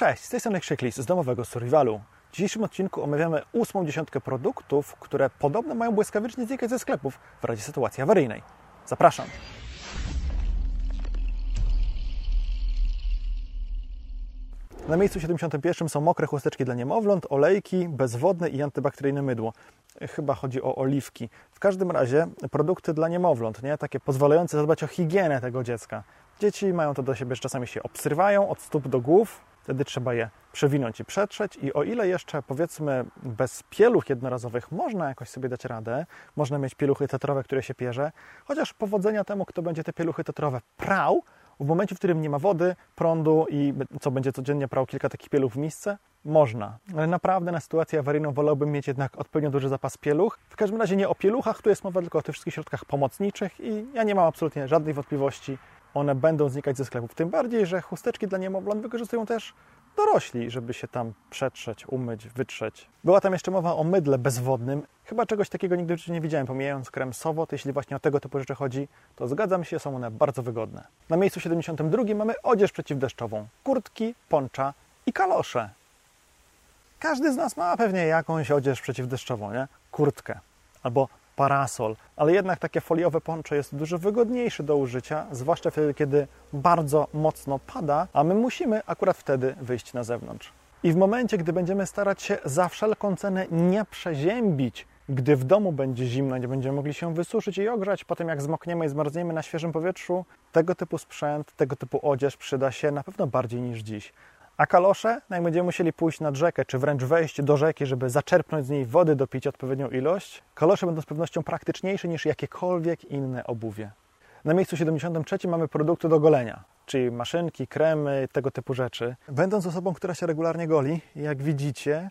Cześć, z tej strony Krzyklis z domowego Survivalu. W dzisiejszym odcinku omawiamy ósmą dziesiątkę produktów, które podobno mają błyskawicznie znikać ze sklepów w razie sytuacji awaryjnej. Zapraszam. Na miejscu 71 są mokre chusteczki dla niemowląt, olejki, bezwodne i antybakteryjne mydło. Chyba chodzi o oliwki. W każdym razie produkty dla niemowląt, nie? takie pozwalające zadbać o higienę tego dziecka. Dzieci mają to do siebie, że czasami się obsrywają od stóp do głów, wtedy trzeba je przewinąć i przetrzeć i o ile jeszcze powiedzmy bez pieluch jednorazowych można jakoś sobie dać radę, można mieć pieluchy tetrowe, które się pierze, chociaż powodzenia temu, kto będzie te pieluchy tetrowe prał, w momencie, w którym nie ma wody, prądu i co będzie codziennie prał kilka takich pieluch w miejsce, można. Ale naprawdę na sytuację awaryjną wolałbym mieć jednak odpowiednio duży zapas pieluch. W każdym razie nie o pieluchach, tu jest mowa tylko o tych wszystkich środkach pomocniczych i ja nie mam absolutnie żadnej wątpliwości, one będą znikać ze sklepów. Tym bardziej, że chusteczki dla niemowląt wykorzystują też dorośli, żeby się tam przetrzeć, umyć, wytrzeć. Była tam jeszcze mowa o mydle bezwodnym. Chyba czegoś takiego nigdy w życiu nie widziałem, pomijając krem Sowot. Jeśli właśnie o tego typu rzeczy chodzi, to zgadzam się, są one bardzo wygodne. Na miejscu 72 mamy odzież przeciwdeszczową, kurtki, poncza i kalosze. Każdy z nas ma pewnie jakąś odzież przeciwdeszczową, nie? Kurtkę albo parasol, ale jednak takie foliowe poncze jest dużo wygodniejsze do użycia, zwłaszcza wtedy, kiedy bardzo mocno pada, a my musimy akurat wtedy wyjść na zewnątrz. I w momencie, gdy będziemy starać się za wszelką cenę nie przeziębić, gdy w domu będzie zimno, nie będziemy mogli się wysuszyć i ogrzać, potem jak zmokniemy i zmarzniemy na świeżym powietrzu, tego typu sprzęt, tego typu odzież przyda się na pewno bardziej niż dziś. A kalosze, no jak będziemy musieli pójść nad rzekę, czy wręcz wejść do rzeki, żeby zaczerpnąć z niej wody, dopić odpowiednią ilość, kalosze będą z pewnością praktyczniejsze niż jakiekolwiek inne obuwie. Na miejscu 73 mamy produkty do golenia, czyli maszynki, kremy, tego typu rzeczy. Będąc osobą, która się regularnie goli, jak widzicie,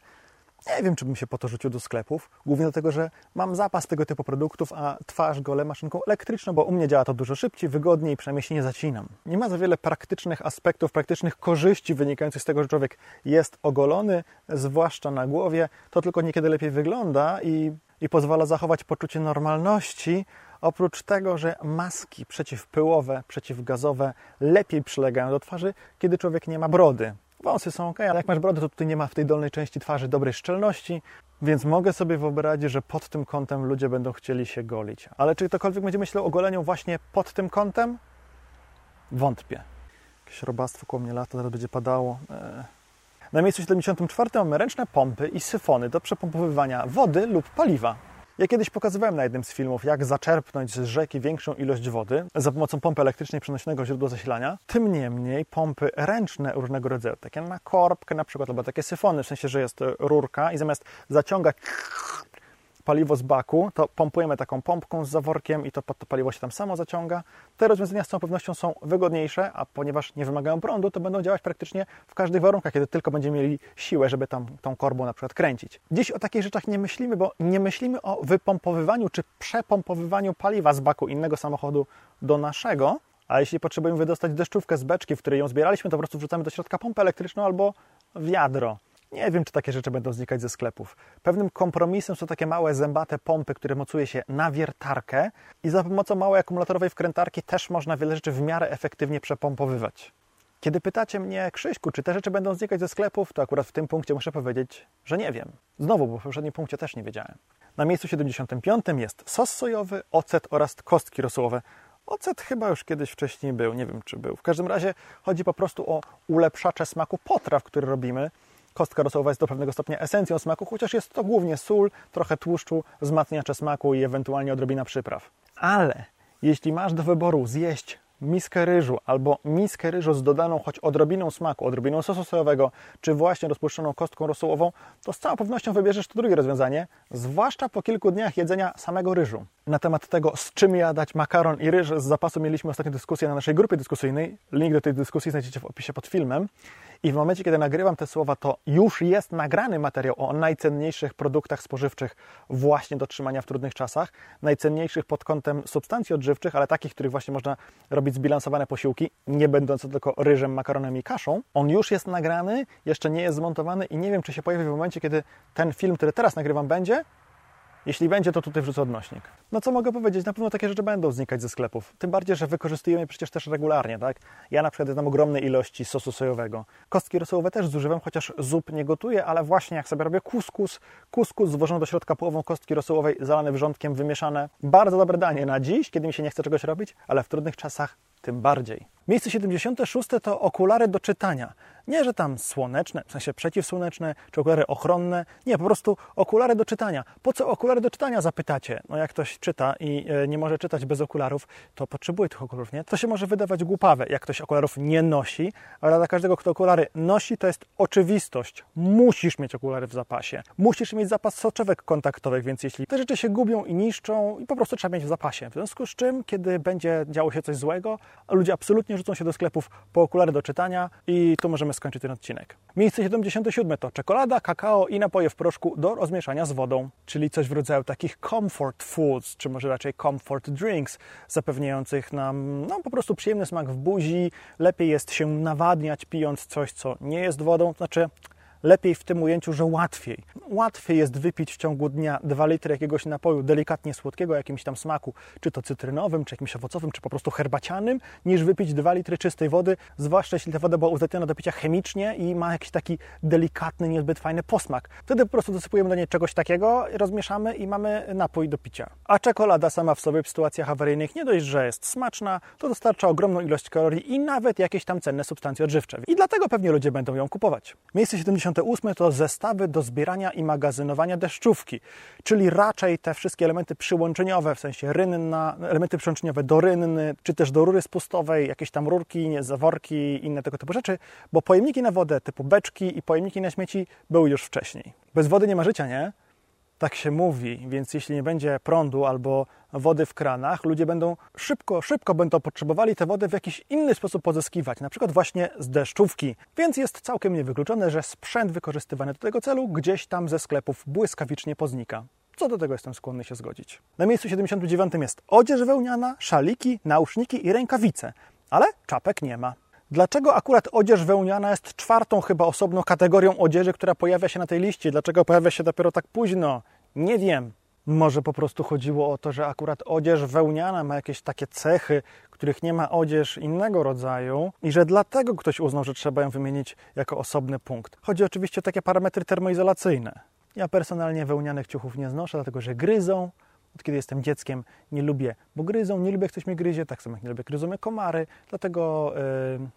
nie wiem, czy bym się po to rzucił do sklepów, głównie dlatego, że mam zapas tego typu produktów, a twarz gole maszynką elektryczną, bo u mnie działa to dużo szybciej, wygodniej, przynajmniej się nie zacinam. Nie ma za wiele praktycznych aspektów, praktycznych korzyści wynikających z tego, że człowiek jest ogolony, zwłaszcza na głowie. To tylko niekiedy lepiej wygląda i, i pozwala zachować poczucie normalności, Oprócz tego, że maski przeciwpyłowe, przeciwgazowe lepiej przylegają do twarzy, kiedy człowiek nie ma brody. Wąsy są ok, ale jak masz brodę, to tutaj nie ma w tej dolnej części twarzy dobrej szczelności, więc mogę sobie wyobrazić, że pod tym kątem ludzie będą chcieli się golić. Ale czy ktokolwiek będzie myślał o goleniu właśnie pod tym kątem? Wątpię. Jakieś robactwo koło mnie lata, zaraz będzie padało. Eee. Na miejscu 74 mamy ręczne pompy i syfony do przepompowywania wody lub paliwa. Ja kiedyś pokazywałem na jednym z filmów, jak zaczerpnąć z rzeki większą ilość wody za pomocą pompy elektrycznej przenośnego źródła zasilania. Tym niemniej pompy ręczne różnego rodzaju, takie na korbkę na przykład, albo takie syfony, w sensie, że jest rurka i zamiast zaciągać paliwo z baku, to pompujemy taką pompką z zaworkiem i to to paliwo się tam samo zaciąga. Te rozwiązania z całą pewnością są wygodniejsze, a ponieważ nie wymagają prądu, to będą działać praktycznie w każdych warunkach, kiedy tylko będziemy mieli siłę, żeby tam tą korbą na przykład kręcić. Dziś o takich rzeczach nie myślimy, bo nie myślimy o wypompowywaniu czy przepompowywaniu paliwa z baku innego samochodu do naszego, a jeśli potrzebujemy wydostać deszczówkę z beczki, w której ją zbieraliśmy, to po prostu wrzucamy do środka pompę elektryczną albo wiadro. Nie wiem, czy takie rzeczy będą znikać ze sklepów. Pewnym kompromisem są takie małe zębate pompy, które mocuje się na wiertarkę i za pomocą małej akumulatorowej wkrętarki też można wiele rzeczy w miarę efektywnie przepompowywać. Kiedy pytacie mnie, Krzyśku, czy te rzeczy będą znikać ze sklepów, to akurat w tym punkcie muszę powiedzieć, że nie wiem. Znowu, bo w poprzednim punkcie też nie wiedziałem. Na miejscu 75 jest sos sojowy, ocet oraz kostki rosołowe. Ocet chyba już kiedyś wcześniej był, nie wiem czy był. W każdym razie chodzi po prostu o ulepszacze smaku potraw, które robimy Kostka rosołowa jest do pewnego stopnia esencją smaku, chociaż jest to głównie sól, trochę tłuszczu, wzmacniacze smaku i ewentualnie odrobina przypraw. Ale jeśli masz do wyboru zjeść miskę ryżu albo miskę ryżu z dodaną choć odrobiną smaku, odrobiną sosu sojowego, czy właśnie rozpuszczoną kostką rosołową, to z całą pewnością wybierzesz to drugie rozwiązanie, zwłaszcza po kilku dniach jedzenia samego ryżu. Na temat tego, z czym jadać makaron i ryż z zapasu mieliśmy ostatnio dyskusję na naszej grupie dyskusyjnej. Link do tej dyskusji znajdziecie w opisie pod filmem. I w momencie, kiedy nagrywam te słowa, to już jest nagrany materiał o najcenniejszych produktach spożywczych właśnie do trzymania w trudnych czasach. Najcenniejszych pod kątem substancji odżywczych, ale takich, których właśnie można robić zbilansowane posiłki, nie będące tylko ryżem, makaronem i kaszą. On już jest nagrany, jeszcze nie jest zmontowany i nie wiem, czy się pojawi w momencie, kiedy ten film, który teraz nagrywam, będzie, Jeśli będzie, to tutaj wrzucę odnośnik. No co mogę powiedzieć? Na pewno takie rzeczy będą znikać ze sklepów. Tym bardziej, że wykorzystujemy je przecież też regularnie, tak? Ja na przykład znam ogromne ilości sosu sojowego. Kostki rosołowe też zużywam, chociaż zup nie gotuję, ale właśnie jak sobie robię kuskus, kuskus złożony do środka połową kostki rosołowej, zalane wrzątkiem, wymieszane. Bardzo dobre danie na dziś, kiedy mi się nie chce czegoś robić, ale w trudnych czasach tym bardziej. Miejsce 76 to okulary do czytania. Nie, że tam słoneczne, w sensie przeciwsłoneczne, czy okulary ochronne. Nie, po prostu okulary do czytania. Po co okulary do czytania, zapytacie? No jak ktoś czyta i e, nie może czytać bez okularów, to potrzebuje tych okularów, nie? To się może wydawać głupawe, jak ktoś okularów nie nosi, ale dla każdego, kto okulary nosi, to jest oczywistość. Musisz mieć okulary w zapasie. Musisz mieć zapas soczewek kontaktowych, więc jeśli te rzeczy się gubią i niszczą, i po prostu trzeba mieć w zapasie. W związku z czym, kiedy będzie działo się coś złego, ludzie absolutnie rzucą się do sklepów po okulary do czytania i tu możemy skończyć ten odcinek. Miejsce 77 to czekolada, kakao i napoje w proszku do rozmieszania z wodą, czyli coś w rodzaju takich comfort foods, czy może raczej comfort drinks, zapewniających nam no, po prostu przyjemny smak w buzi. Lepiej jest się nawadniać pijąc coś, co nie jest wodą, znaczy lepiej w tym ujęciu, że łatwiej. Łatwiej jest wypić w ciągu dnia 2 litry jakiegoś napoju delikatnie słodkiego, jakimś tam smaku, czy to cytrynowym, czy jakimś owocowym, czy po prostu herbacianym, niż wypić 2 litry czystej wody, zwłaszcza jeśli ta woda była uzdatniona do picia chemicznie i ma jakiś taki delikatny, niezbyt fajny posmak. Wtedy po prostu dosypujemy do niej czegoś takiego, rozmieszamy i mamy napój do picia. A czekolada sama w sobie w sytuacjach awaryjnych nie dość, że jest smaczna, to dostarcza ogromną ilość kalorii i nawet jakieś tam cenne substancje odżywcze. I dlatego pewnie ludzie będą ją kupować. Miejsce 70 58 to zestawy do zbierania i magazynowania deszczówki, czyli raczej te wszystkie elementy przyłączeniowe, w sensie rynna, elementy przyłączeniowe do rynny, czy też do rury spustowej, jakieś tam rurki, zaworki, inne tego typu rzeczy, bo pojemniki na wodę typu beczki i pojemniki na śmieci były już wcześniej. Bez wody nie ma życia, nie? Tak się mówi, więc jeśli nie będzie prądu albo wody w kranach, ludzie będą szybko, szybko będą potrzebowali tę wodę w jakiś inny sposób pozyskiwać, na przykład właśnie z deszczówki. Więc jest całkiem niewykluczone, że sprzęt wykorzystywany do tego celu gdzieś tam ze sklepów błyskawicznie poznika. Co do tego jestem skłonny się zgodzić. Na miejscu 79 jest odzież wełniana, szaliki, nauszniki i rękawice, ale czapek nie ma. Dlaczego akurat odzież wełniana jest czwartą chyba osobną kategorią odzieży, która pojawia się na tej liście? Dlaczego pojawia się dopiero tak późno? Nie wiem. Może po prostu chodziło o to, że akurat odzież wełniana ma jakieś takie cechy, których nie ma odzież innego rodzaju i że dlatego ktoś uznał, że trzeba ją wymienić jako osobny punkt. Chodzi oczywiście o takie parametry termoizolacyjne. Ja personalnie wełnianych ciuchów nie znoszę, dlatego że gryzą. Od kiedy jestem dzieckiem nie lubię, bo gryzą, nie lubię jak ktoś mnie gryzie, tak samo jak nie lubię, gryzą komary, dlatego, yy,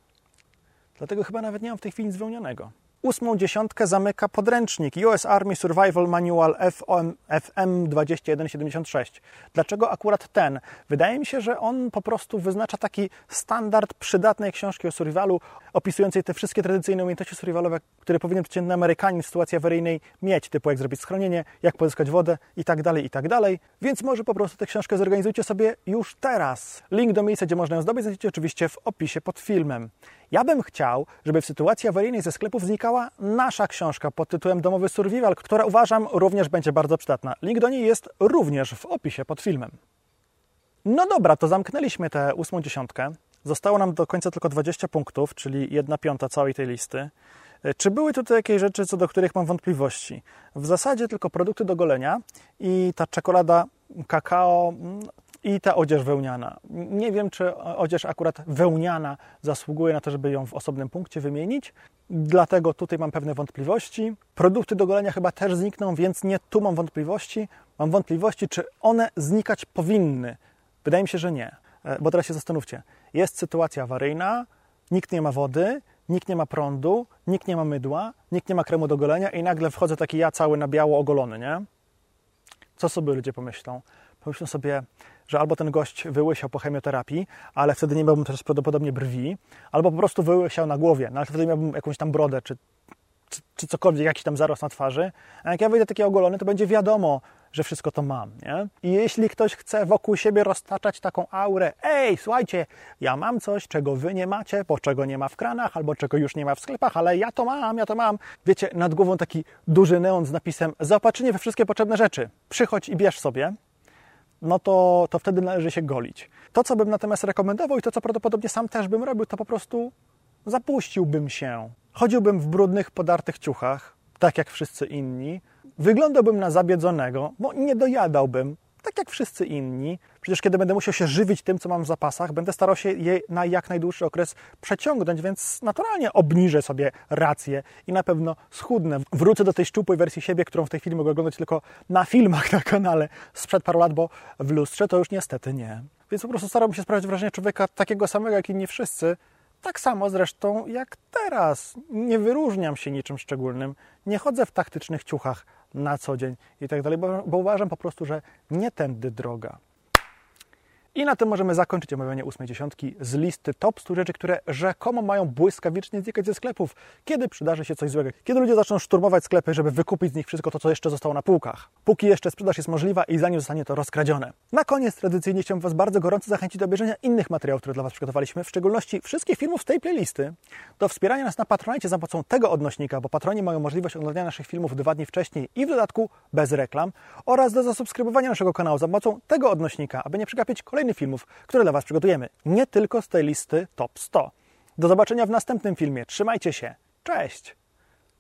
dlatego chyba nawet nie mam w tej chwili nic wełnianego. Ósmą dziesiątkę zamyka podręcznik US Army Survival Manual FM, FM 2176. Dlaczego akurat ten? Wydaje mi się, że on po prostu wyznacza taki standard przydatnej książki o survivalu, opisującej te wszystkie tradycyjne umiejętności survivalowe, które powinien przeciętny Amerykanin w sytuacji awaryjnej mieć, typu jak zrobić schronienie, jak pozyskać wodę i tak dalej, i tak. Więc może po prostu tę książkę zorganizujcie sobie już teraz. Link do miejsca, gdzie można ją zdobyć, znajdziecie oczywiście w opisie pod filmem. Ja bym chciał, żeby w sytuacji awaryjnej ze sklepów znikała nasza książka pod tytułem Domowy Survival, która uważam również będzie bardzo przydatna. Link do niej jest również w opisie pod filmem. No dobra, to zamknęliśmy tę ósmą dziesiątkę. Zostało nam do końca tylko 20 punktów, czyli jedna piąta całej tej listy. Czy były tutaj jakieś rzeczy, co do których mam wątpliwości? W zasadzie tylko produkty do golenia i ta czekolada, kakao, i ta odzież wełniana. Nie wiem, czy odzież akurat wełniana zasługuje na to, żeby ją w osobnym punkcie wymienić, dlatego tutaj mam pewne wątpliwości. Produkty do golenia chyba też znikną, więc nie tu mam wątpliwości. Mam wątpliwości, czy one znikać powinny. Wydaje mi się, że nie. E, bo teraz się zastanówcie. Jest sytuacja awaryjna, nikt nie ma wody, nikt nie ma prądu, nikt nie ma mydła, nikt nie ma kremu do golenia i nagle wchodzę taki ja cały na biało ogolony, nie? Co sobie ludzie pomyślą? Pomyślą sobie, że albo ten gość wyłysiał po chemioterapii, ale wtedy nie miałbym też prawdopodobnie brwi, albo po prostu wyłysiał na głowie, no ale wtedy miałbym jakąś tam brodę, czy, czy, czy cokolwiek, jakiś tam zarost na twarzy. A jak ja wyjdę taki ogolony, to będzie wiadomo, że wszystko to mam, nie? I jeśli ktoś chce wokół siebie roztaczać taką aurę, ej, słuchajcie, ja mam coś, czego wy nie macie, bo czego nie ma w kranach, albo czego już nie ma w sklepach, ale ja to mam, ja to mam. Wiecie, nad głową taki duży neon z napisem zaopatrzenie we wszystkie potrzebne rzeczy. Przychodź i bierz sobie no to, to wtedy należy się golić. To, co bym natomiast rekomendował i to, co prawdopodobnie sam też bym robił, to po prostu zapuściłbym się. Chodziłbym w brudnych, podartych ciuchach, tak jak wszyscy inni. wyglądałbym na zabiedzonego, bo nie dojadałbym, tak jak wszyscy inni. Przecież kiedy będę musiał się żywić tym, co mam w zapasach, będę starał się je na jak najdłuższy okres przeciągnąć, więc naturalnie obniżę sobie rację i na pewno schudnę. Wrócę do tej szczupłej wersji siebie, którą w tej chwili mogę oglądać tylko na filmach na kanale sprzed paru lat, bo w lustrze to już niestety nie. Więc po prostu starałbym się sprawiać wrażenie człowieka takiego samego, jak inni wszyscy, tak samo zresztą jak teraz. Nie wyróżniam się niczym szczególnym, nie chodzę w taktycznych ciuchach na co dzień i tak dalej, bo, uważam po prostu, że nie tędy droga. I na tym możemy zakończyć omawianie ósmej dziesiątki z listy top 100 rzeczy, które rzekomo mają błyskawicznie znikać ze sklepów, kiedy przydarzy się coś złego. Kiedy ludzie zaczną szturmować sklepy, żeby wykupić z nich wszystko to, co jeszcze zostało na półkach. Póki jeszcze sprzedaż jest możliwa i zanim zostanie to rozkradzione. Na koniec tradycyjnie chciałbym Was bardzo gorąco zachęcić do obejrzenia innych materiałów, które dla Was przygotowaliśmy, w szczególności wszystkich filmów z tej playlisty, do wspierania nas na Patronite za pomocą tego odnośnika, bo patroni mają możliwość oglądania naszych filmów dwa dni wcześniej i w dodatku bez reklam, oraz do zasubskrybowania naszego kanału za pomocą tego odnośnika, aby nie przegapić kolejnych kolejnych filmów, które dla Was przygotujemy. Nie tylko z tej listy Top 100. Do zobaczenia w następnym filmie. Trzymajcie się. Cześć!